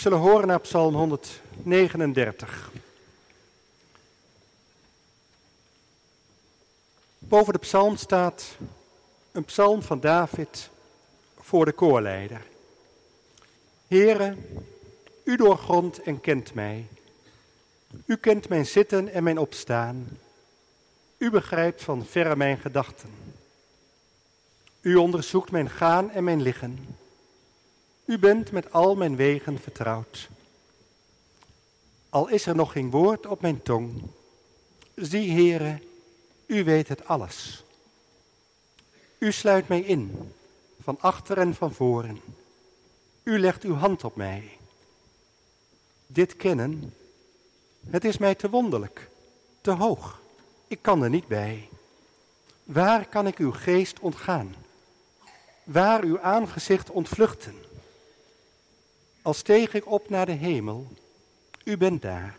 Zullen horen naar Psalm 139. Boven de psalm staat een psalm van David voor de koorleider. Heere, u doorgrondt en kent mij. U kent mijn zitten en mijn opstaan. U begrijpt van verre mijn gedachten. U onderzoekt mijn gaan en mijn liggen. U bent met al mijn wegen vertrouwd. Al is er nog geen woord op mijn tong, zie, Heere, u weet het alles. U sluit mij in, van achter en van voren. U legt uw hand op mij. Dit kennen, het is mij te wonderlijk, te hoog. Ik kan er niet bij. Waar kan ik uw geest ontgaan? Waar uw aangezicht ontvluchten? Als steeg ik op naar de hemel, u bent daar.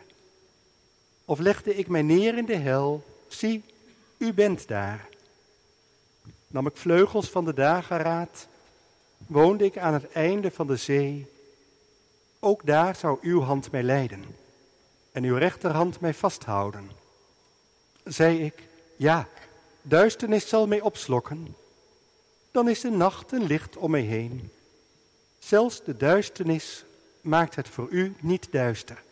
Of legde ik mij neer in de hel, zie, u bent daar. Nam ik vleugels van de dageraad, woonde ik aan het einde van de zee. Ook daar zou uw hand mij leiden en uw rechterhand mij vasthouden. Zei ik, ja, duisternis zal mij opslokken, dan is de nacht een licht om mij heen. Zelfs de duisternis maakt het voor u niet duister.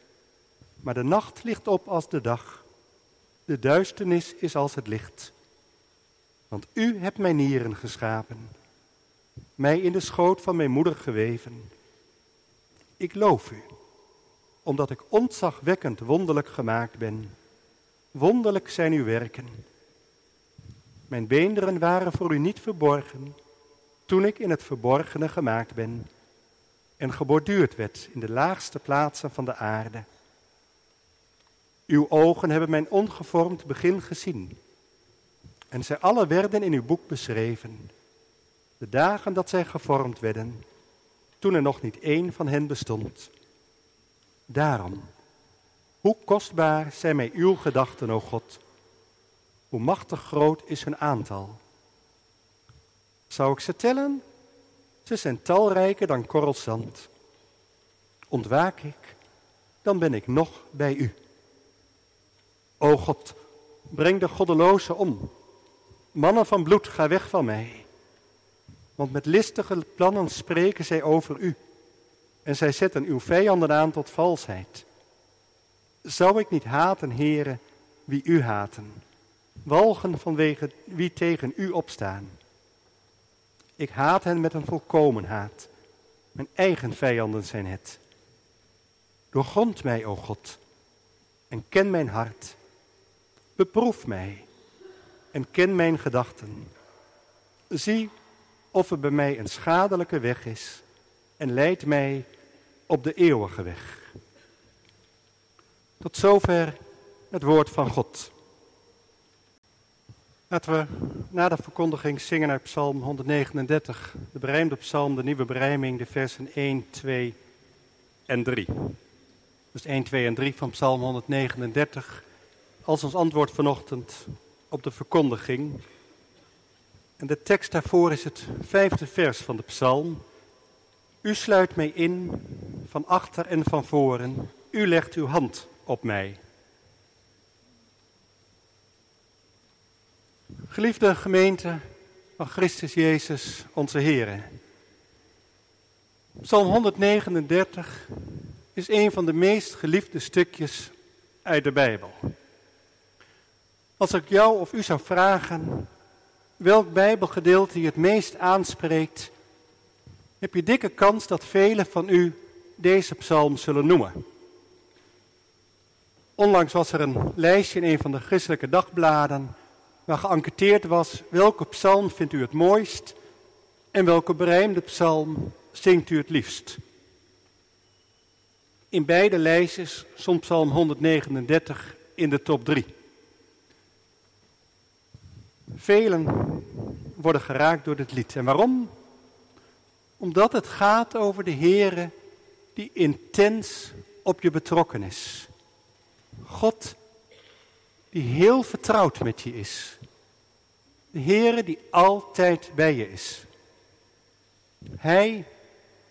Maar de nacht ligt op als de dag. De duisternis is als het licht. Want u hebt mijn nieren geschapen, mij in de schoot van mijn moeder geweven. Ik loof u, omdat ik ontzagwekkend wonderlijk gemaakt ben. Wonderlijk zijn uw werken. Mijn beenderen waren voor u niet verborgen, toen ik in het verborgene gemaakt ben en geborduurd werd in de laagste plaatsen van de aarde. Uw ogen hebben mijn ongevormd begin gezien. En zij alle werden in uw boek beschreven. De dagen dat zij gevormd werden, toen er nog niet één van hen bestond. Daarom, hoe kostbaar zijn mij uw gedachten, o God. Hoe machtig groot is hun aantal. Zou ik ze tellen? Ze zijn talrijker dan korrels zand. Ontwaak ik, dan ben ik nog bij u. O God, breng de goddelozen om. Mannen van bloed, ga weg van mij. Want met listige plannen spreken zij over u. En zij zetten uw vijanden aan tot valsheid. Zou ik niet haten, heren, wie u haten? Walgen vanwege wie tegen u opstaan? Ik haat hen met een volkomen haat. Mijn eigen vijanden zijn het. Doorgrond mij, o God, en ken mijn hart. Beproef mij en ken mijn gedachten. Zie of er bij mij een schadelijke weg is en leid mij op de eeuwige weg. Tot zover het woord van God. Laten we na de verkondiging zingen uit Psalm 139, de berijmde psalm, de nieuwe berijming, de versen 1, 2 en 3. Dus 1, 2 en 3 van Psalm 139 als ons antwoord vanochtend op de verkondiging. En de tekst daarvoor is het vijfde vers van de psalm. U sluit mij in van achter en van voren. U legt uw hand op mij. Geliefde gemeente van Christus Jezus, onze Heer. Psalm 139 is een van de meest geliefde stukjes uit de Bijbel. Als ik jou of u zou vragen welk Bijbelgedeelte je het meest aanspreekt, heb je dikke kans dat velen van u deze psalm zullen noemen. Onlangs was er een lijstje in een van de christelijke dagbladen waar geënquêteerd was welke psalm vindt u het mooist en welke berijmde psalm zingt u het liefst. In beide lijstjes stond psalm 139 in de top 3. Velen worden geraakt door dit lied. En waarom? Omdat het gaat over de Heere die intens op je betrokken is. God die heel vertrouwd met je is. De Heere die altijd bij je is. Hij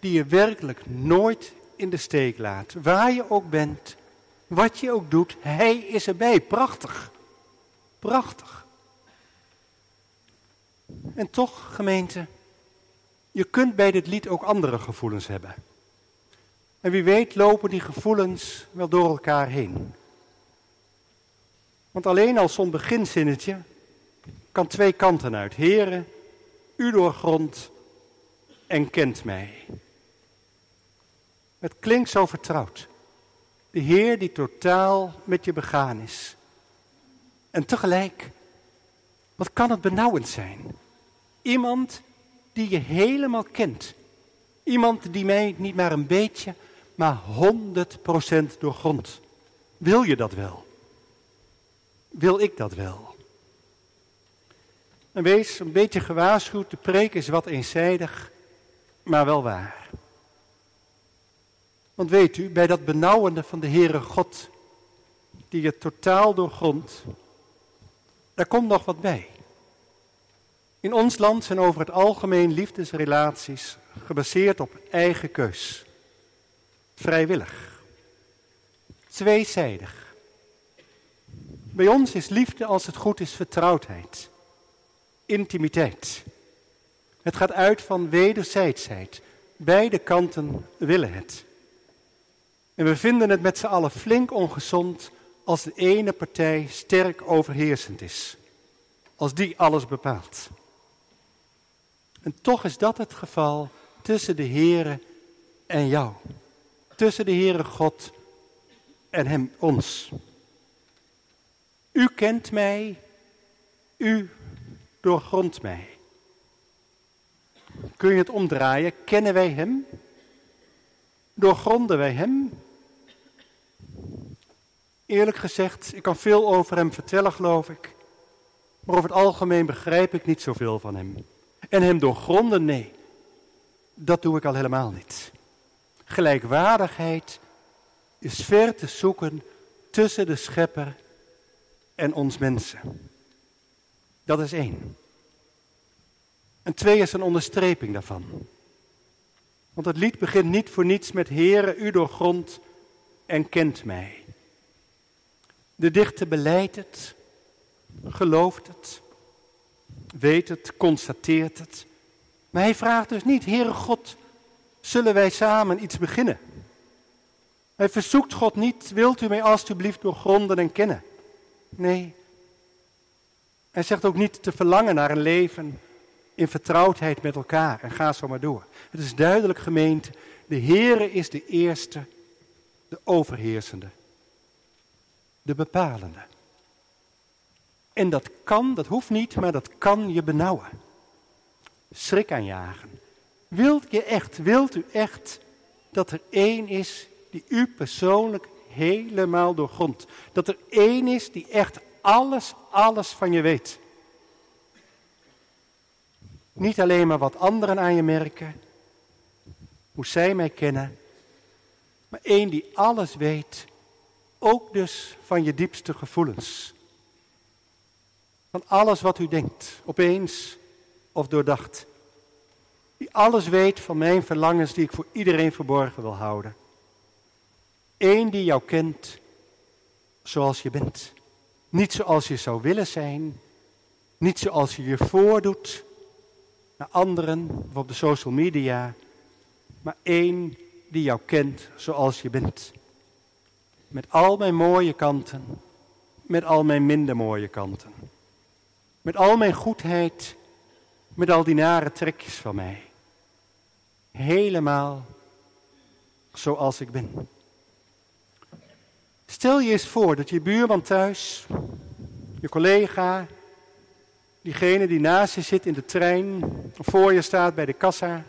die je werkelijk nooit in de steek laat. Waar je ook bent, wat je ook doet, Hij is erbij. Prachtig. Prachtig. En toch, gemeente, je kunt bij dit lied ook andere gevoelens hebben. En wie weet lopen die gevoelens wel door elkaar heen. Want alleen al zo'n beginzinnetje kan twee kanten uit. Heren, u doorgrond en kent mij. Het klinkt zo vertrouwd. De Heer die totaal met je begaan is. En tegelijk, wat kan het benauwend zijn? Iemand die je helemaal kent. Iemand die mij niet maar een beetje, maar 100% doorgrond. Wil je dat wel? Wil ik dat wel? En wees een beetje gewaarschuwd, de preek is wat eenzijdig, maar wel waar. Want weet u, bij dat benauwende van de Heere God, die je totaal doorgrondt, daar komt nog wat bij. In ons land zijn over het algemeen liefdesrelaties gebaseerd op eigen keus. Vrijwillig. Tweezijdig. Bij ons is liefde, als het goed is, vertrouwdheid. Intimiteit. Het gaat uit van wederzijdsheid. Beide kanten willen het. En we vinden het met z'n allen flink ongezond als de ene partij sterk overheersend is. Als die alles bepaalt. En toch is dat het geval tussen de Heere en jou. Tussen de Heere God en hem, ons. U kent mij, u doorgrondt mij. Kun je het omdraaien? Kennen wij hem? Doorgronden wij hem? Eerlijk gezegd, ik kan veel over hem vertellen, geloof ik. Maar over het algemeen begrijp ik niet zoveel van hem. En hem doorgronden, nee. Dat doe ik al helemaal niet. Gelijkwaardigheid is ver te zoeken tussen de schepper en ons mensen. Dat is één. En twee is een onderstreping daarvan. Want het lied begint niet voor niets met Heere, u doorgrond en kent mij. De dichter beleidt het, gelooft het, weet het, constateert het. Maar hij vraagt dus niet, Heere God, zullen wij samen iets beginnen? Hij verzoekt God niet, wilt u mij alstublieft doorgronden en kennen? Nee. Hij zegt ook niet te verlangen naar een leven in vertrouwdheid met elkaar en ga zo maar door. Het is duidelijk gemeend, de Heere is de eerste, de overheersende, de bepalende. En dat kan, dat hoeft niet, maar dat kan je benauwen. Schrik aanjagen. Wilt je echt, wilt u echt dat er één is die u persoonlijk helemaal doorgrondt? Dat er één is die echt alles, alles van je weet. Niet alleen maar wat anderen aan je merken, hoe zij mij kennen, maar één die alles weet, ook dus van je diepste gevoelens. Van alles wat u denkt, opeens of doordacht. Die alles weet van mijn verlangens die ik voor iedereen verborgen wil houden. Eén die jou kent zoals je bent. Niet zoals je zou willen zijn. Niet zoals je je voordoet naar anderen of op de social media. Maar één die jou kent zoals je bent. Met al mijn mooie kanten. Met al mijn minder mooie kanten. Met al mijn goedheid, met al die nare trekjes van mij. Helemaal zoals ik ben. Stel je eens voor dat je buurman thuis, je collega, diegene die naast je zit in de trein, of voor je staat bij de kassa,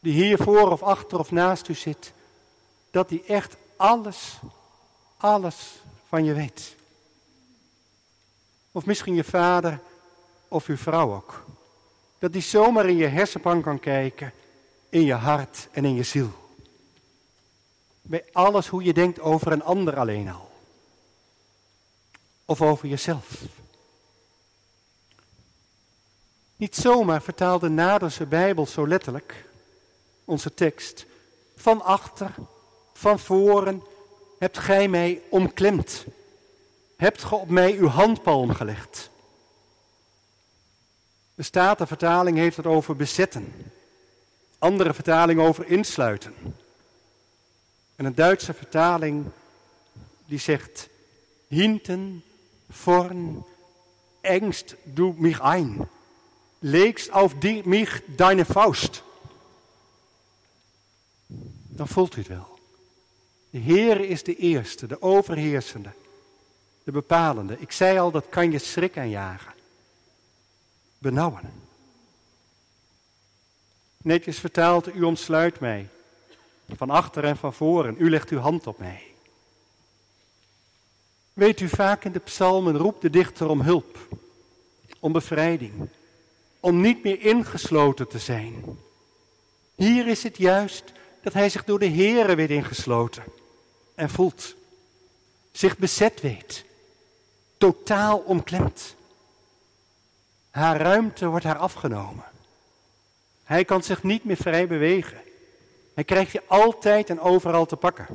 die hier voor of achter of naast u zit, dat die echt alles, alles van je weet. Of misschien je vader of uw vrouw ook. Dat die zomaar in je hersenpan kan kijken, in je hart en in je ziel. Bij alles hoe je denkt over een ander alleen al. Of over jezelf. Niet zomaar vertaalt de Naderse Bijbel zo letterlijk, onze tekst, van achter, van voren, hebt gij mij omklemd. Hebt ge op mij uw handpalm gelegd. De Statenvertaling heeft het over bezetten. Andere vertaling over insluiten. En een Duitse vertaling die zegt, hinten, vorn, engst du mich ein. Legst auf die, mich deine Faust. Dan voelt u het wel. De Heer is de eerste, de overheersende, de bepalende. Ik zei al, dat kan je schrik aanjagen. Benauwen. Netjes vertaald, u omsluit mij. Van achter en van voren. U legt uw hand op mij. Weet u, vaak in de psalmen roept de dichter om hulp, om bevrijding, om niet meer ingesloten te zijn. Hier is het juist dat hij zich door de Here weer ingesloten en voelt, zich bezet weet, totaal omklemd. Haar ruimte wordt haar afgenomen. Hij kan zich niet meer vrij bewegen. Hij krijgt je altijd en overal te pakken.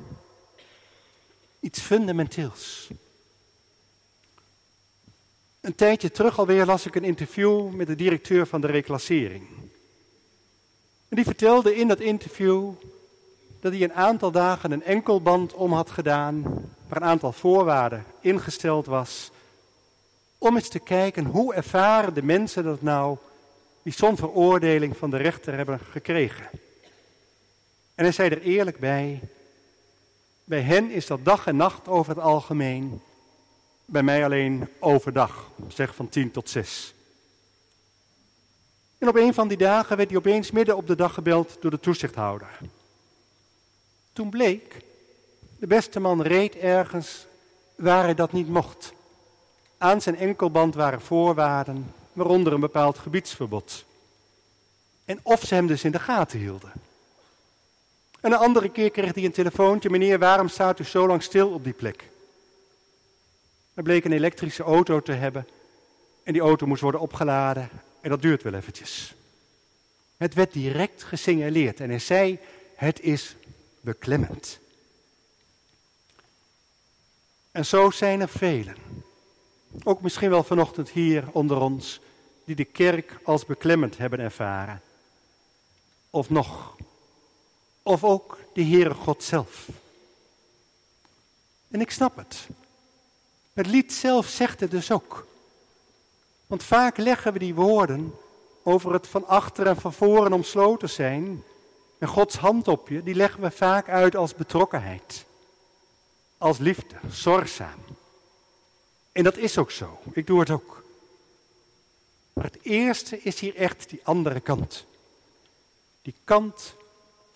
Iets fundamenteels. Een tijdje terug alweer las ik een interview met de directeur van de reclassering. En die vertelde in dat interview dat hij een aantal dagen een enkelband om had gedaan, waar een aantal voorwaarden ingesteld was, om eens te kijken hoe ervaren de mensen dat nou, die zo'n veroordeling van de rechter hebben gekregen. En hij zei er eerlijk bij, bij hen is dat dag en nacht over het algemeen, bij mij alleen overdag, zeg van tien tot zes. En op een van die dagen werd hij opeens midden op de dag gebeld door de toezichthouder. Toen bleek, de beste man reed ergens waar hij dat niet mocht. Aan zijn enkelband waren voorwaarden, waaronder een bepaald gebiedsverbod. En of ze hem dus in de gaten hielden. En een andere keer kreeg hij een telefoontje, meneer, waarom staat u zo lang stil op die plek? Er bleek een elektrische auto te hebben en die auto moest worden opgeladen en dat duurt wel eventjes. Het werd direct gesignaleerd en hij zei, het is beklemmend. En zo zijn er velen, ook misschien wel vanochtend hier onder ons, die de kerk als beklemmend hebben ervaren. Of nog, of ook de Heere God zelf. En ik snap het. Het lied zelf zegt het dus ook. Want vaak leggen we die woorden over het van achter en van voren omsloten zijn en Gods hand op je, die leggen we vaak uit als betrokkenheid. Als liefde, zorgzaam. En dat is ook zo. Ik doe het ook. Maar het eerste is hier echt die andere kant. Die kant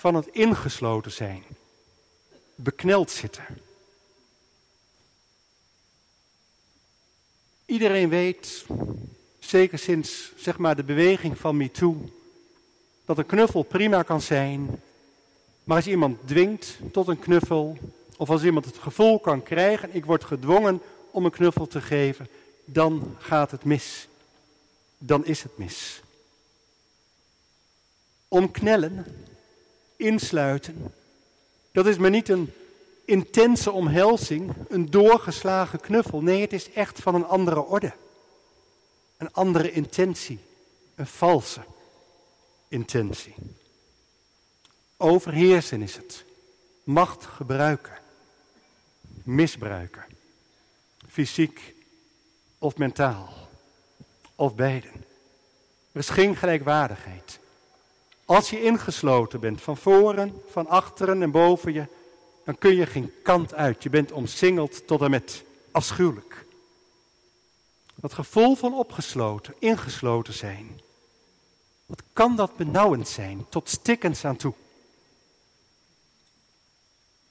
van het ingesloten zijn. Bekneld zitten. Iedereen weet, zeker sinds zeg maar de beweging van MeToo, dat een knuffel prima kan zijn, maar als iemand dwingt tot een knuffel, of als iemand het gevoel kan krijgen, ik word gedwongen om een knuffel te geven, dan gaat het mis. Dan is het mis. Omknellen, insluiten, dat is maar niet een intense omhelzing, een doorgeslagen knuffel. Nee, het is echt van een andere orde. Een andere intentie, een valse intentie. Overheersen is het. Macht gebruiken. Misbruiken. Fysiek of mentaal. Of beiden. Er is geen gelijkwaardigheid. Als je ingesloten bent, van voren, van achteren en boven je, dan kun je geen kant uit. Je bent omsingeld tot en met. Afschuwelijk. Dat gevoel van opgesloten, ingesloten zijn. Wat kan dat benauwend zijn, tot stikkens aan toe?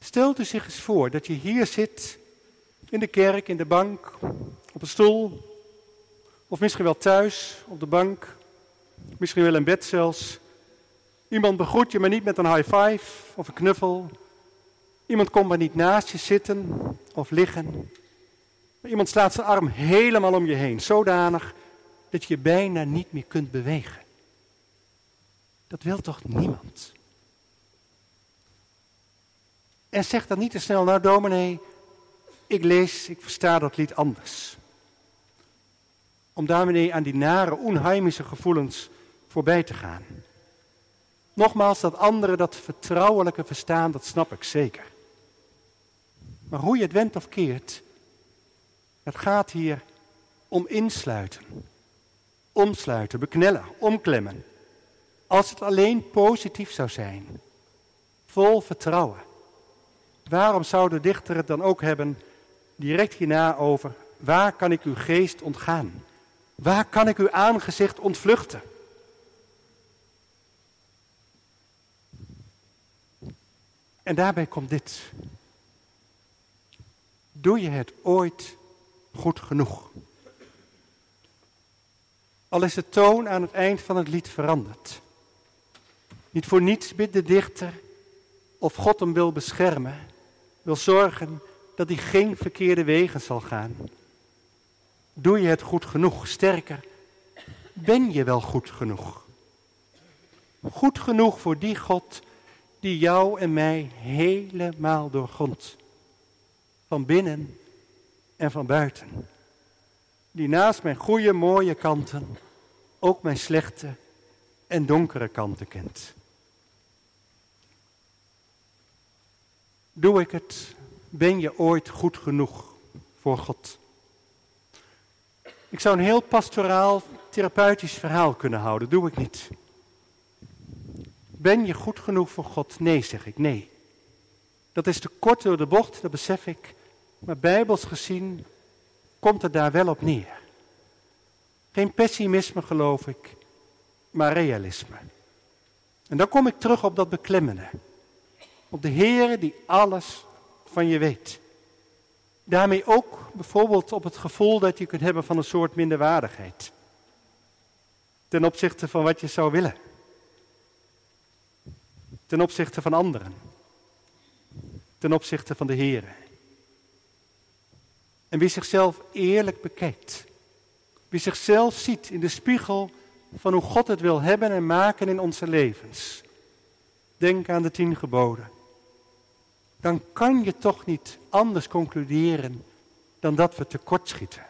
Stelt u zich eens voor dat je hier zit, in de kerk, in de bank, op een stoel, of misschien wel thuis, op de bank, misschien wel in bed zelfs. Iemand begroet je, maar niet met een high five of een knuffel. Iemand komt maar niet naast je zitten of liggen. iemand slaat zijn arm helemaal om je heen, zodanig dat je bijna niet meer kunt bewegen. Dat wil toch niemand? En zeg dan niet te snel, nou dominee, ik lees, ik versta dat lied anders. Om daarmee aan die nare, onheimische gevoelens voorbij te gaan. Nogmaals, dat anderen dat vertrouwelijke verstaan, dat snap ik zeker. Maar hoe je het went of keert, het gaat hier om insluiten, omsluiten, beknellen, omklemmen. Als het alleen positief zou zijn, vol vertrouwen. Waarom zou de dichter het dan ook hebben direct hierna over, waar kan ik uw geest ontgaan? Waar kan ik uw aangezicht ontvluchten? En daarbij komt dit. Doe je het ooit goed genoeg? Al is de toon aan het eind van het lied veranderd. Niet voor niets bidt de dichter of God hem wil beschermen, wil zorgen dat hij geen verkeerde wegen zal gaan. Doe je het goed genoeg? Sterker, ben je wel goed genoeg? Goed genoeg voor die God die jou en mij helemaal doorgrondt. Van binnen en van buiten. Die naast mijn goede, mooie kanten ook mijn slechte en donkere kanten kent. Doe ik het? Ben je ooit goed genoeg voor God? Ik zou een heel pastoraal, therapeutisch verhaal kunnen houden. Doe ik niet. Ben je goed genoeg voor God? Nee, zeg ik, nee. Dat is te kort door de bocht, dat besef ik. Maar bijbels gezien komt het daar wel op neer. Geen pessimisme geloof ik, maar realisme. En dan kom ik terug op dat beklemmende. Op de Heer die alles van je weet. Daarmee ook bijvoorbeeld op het gevoel dat je kunt hebben van een soort minderwaardigheid. Ten opzichte van wat je zou willen. Ten opzichte van anderen. Ten opzichte van de Heer. En wie zichzelf eerlijk bekijkt. Wie zichzelf ziet in de spiegel van hoe God het wil hebben en maken in onze levens. Denk aan de tien geboden dan kan je toch niet anders concluderen dan dat we tekortschieten.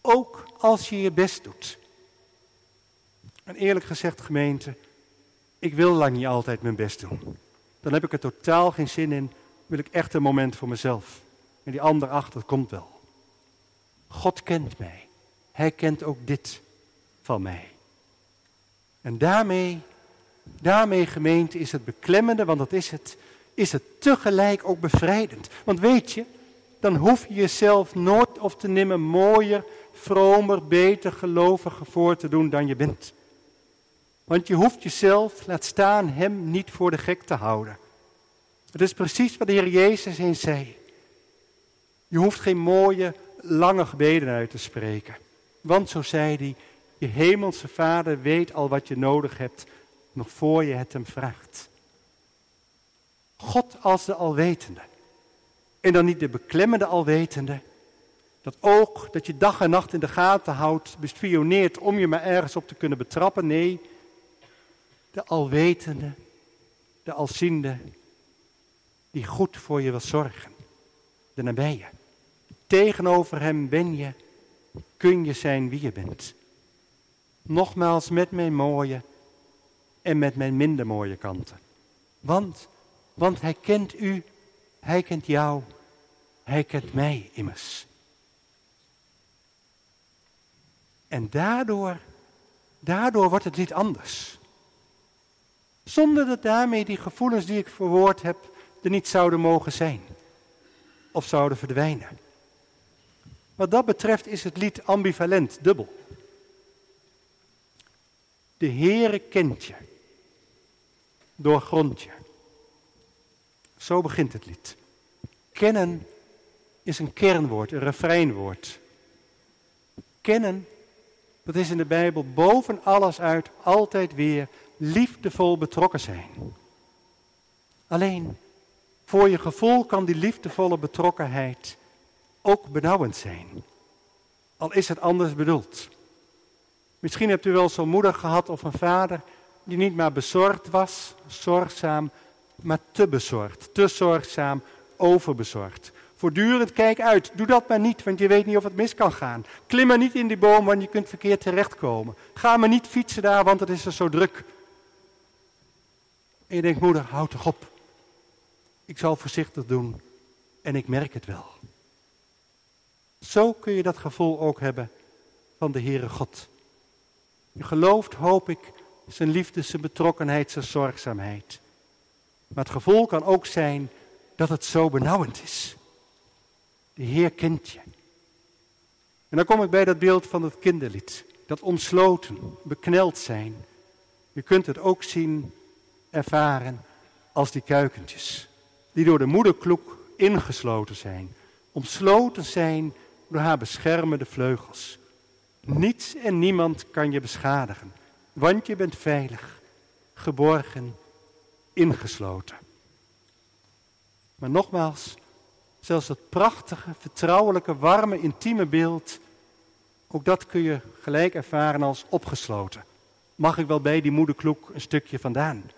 Ook als je je best doet. En eerlijk gezegd, gemeente, ik wil lang niet altijd mijn best doen. Dan heb ik er totaal geen zin in, wil ik echt een moment voor mezelf. En die ander achter, komt wel. God kent mij. Hij kent ook dit van mij. En daarmee, daarmee gemeente, is het beklemmende, want dat is het, is het tegelijk ook bevrijdend. Want weet je, dan hoef je jezelf nooit of te nimmer mooier, vromer, beter, geloviger voor te doen dan je bent. Want je hoeft jezelf, laat staan, hem niet voor de gek te houden. Het is precies wat de Heer Jezus eens zei. Je hoeft geen mooie, lange gebeden uit te spreken. Want zo zei hij, je hemelse Vader weet al wat je nodig hebt, nog voor je het hem vraagt. God als de alwetende. En dan niet de beklemmende alwetende. Dat oog dat je dag en nacht in de gaten houdt, bespioneert om je maar ergens op te kunnen betrappen. Nee, de alwetende, de alziende, die goed voor je wil zorgen. De nabije. Tegenover hem ben je, kun je zijn wie je bent. Nogmaals met mijn mooie en met mijn minder mooie kanten. Want want hij kent u, hij kent jou, hij kent mij immers. En daardoor, daardoor wordt het lied anders. Zonder dat daarmee die gevoelens die ik verwoord heb er niet zouden mogen zijn. Of zouden verdwijnen. Wat dat betreft is het lied ambivalent, dubbel. De Heere kent je, doorgrond je. Zo begint het lied. Kennen is een kernwoord, een refreinwoord. Kennen, dat is in de Bijbel boven alles uit altijd weer liefdevol betrokken zijn. Alleen, voor je gevoel kan die liefdevolle betrokkenheid ook benauwend zijn. Al is het anders bedoeld. Misschien hebt u wel zo'n moeder gehad of een vader die niet maar bezorgd was, zorgzaam, maar te bezorgd, te zorgzaam, overbezorgd. Voortdurend kijk uit, doe dat maar niet, want je weet niet of het mis kan gaan. Klim maar niet in die boom, want je kunt verkeerd terechtkomen. Ga maar niet fietsen daar, want het is er zo druk. En je denkt, moeder, houd toch op. Ik zal voorzichtig doen en ik merk het wel. Zo kun je dat gevoel ook hebben van de Heere God. Je gelooft, hoop ik, zijn liefde, zijn betrokkenheid, zijn zorgzaamheid. Maar het gevoel kan ook zijn dat het zo benauwend is. De Heer kent je. En dan kom ik bij dat beeld van het kinderlied. Dat omsloten, bekneld zijn. Je kunt het ook zien, ervaren als die kuikentjes. Die door de moederkloek ingesloten zijn. Omsloten zijn door haar beschermende vleugels. Niets en niemand kan je beschadigen, want je bent veilig, geborgen, ingesloten. Maar nogmaals, zelfs dat prachtige, vertrouwelijke, warme, intieme beeld, ook dat kun je gelijk ervaren als opgesloten. Mag ik wel bij die moederkloek een stukje vandaan?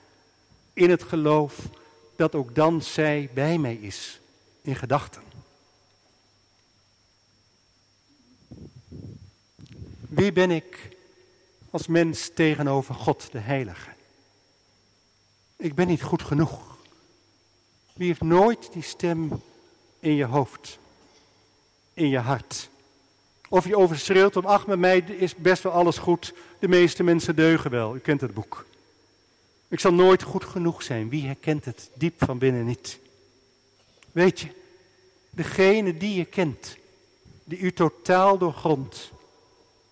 In het geloof dat ook dan zij bij mij is, in gedachten. Wie ben ik als mens tegenover God de Heilige? Ik ben niet goed genoeg. Wie heeft nooit die stem in je hoofd, in je hart? Of je overschreeuwt om, ach, met mij is best wel alles goed. De meeste mensen deugen wel. U kent het boek. Ik zal nooit goed genoeg zijn. Wie herkent het diep van binnen niet? Weet je, degene die je kent, die u totaal doorgrondt,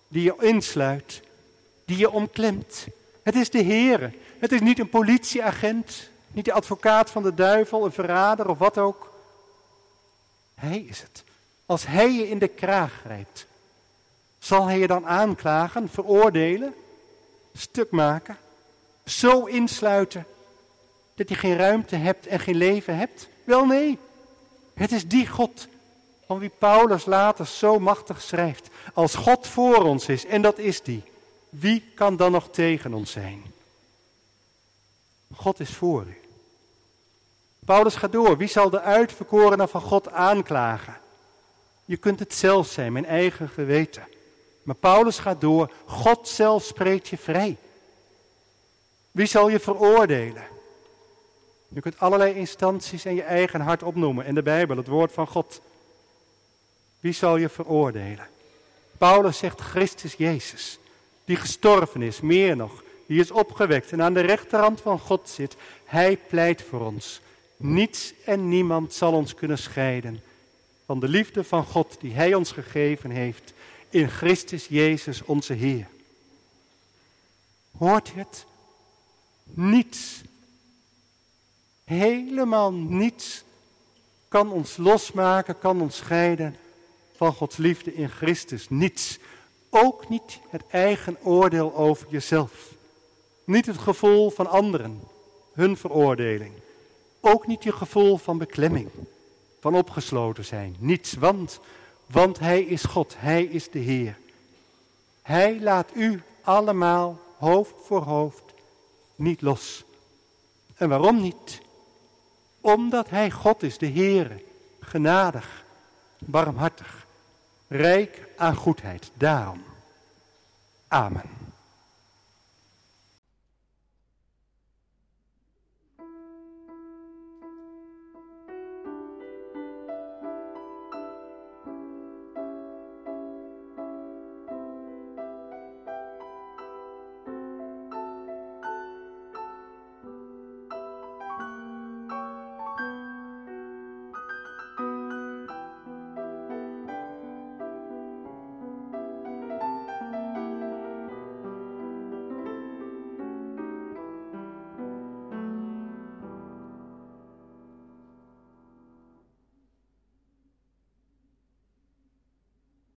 die je insluit, die je omklemt. Het is de Heere. Het is niet een politieagent, niet de advocaat van de duivel, een verrader of wat ook. Hij is het. Als hij je in de kraag grijpt, zal hij je dan aanklagen, veroordelen, stuk maken, zo insluiten dat je geen ruimte hebt en geen leven hebt? Wel nee, het is die God van wie Paulus later zo machtig schrijft. Als God voor ons is, en dat is die, wie kan dan nog tegen ons zijn? God is voor u. Paulus gaat door. Wie zal de uitverkorenen van God aanklagen? Je kunt het zelf zijn, mijn eigen geweten. Maar Paulus gaat door. God zelf spreekt je vrij. Wie zal je veroordelen? Je kunt allerlei instanties en je eigen hart opnoemen. In de Bijbel, het woord van God. Wie zal je veroordelen? Paulus zegt Christus Jezus, die gestorven is, meer nog, die is opgewekt en aan de rechterhand van God zit. Hij pleit voor ons. Niets en niemand zal ons kunnen scheiden van de liefde van God die Hij ons gegeven heeft in Christus Jezus onze Heer. Hoort je het? Niets, helemaal niets kan ons losmaken, kan ons scheiden van Gods liefde in Christus. Niets. Ook niet het eigen oordeel over jezelf. Niet het gevoel van anderen, hun veroordeling. Ook niet je gevoel van beklemming, van opgesloten zijn. Niets, want, want Hij is God, Hij is de Heer. Hij laat u allemaal hoofd voor hoofd niet los. En waarom niet? Omdat Hij God is, de Heer, genadig, barmhartig rijk aan goedheid. Daarom. Amen.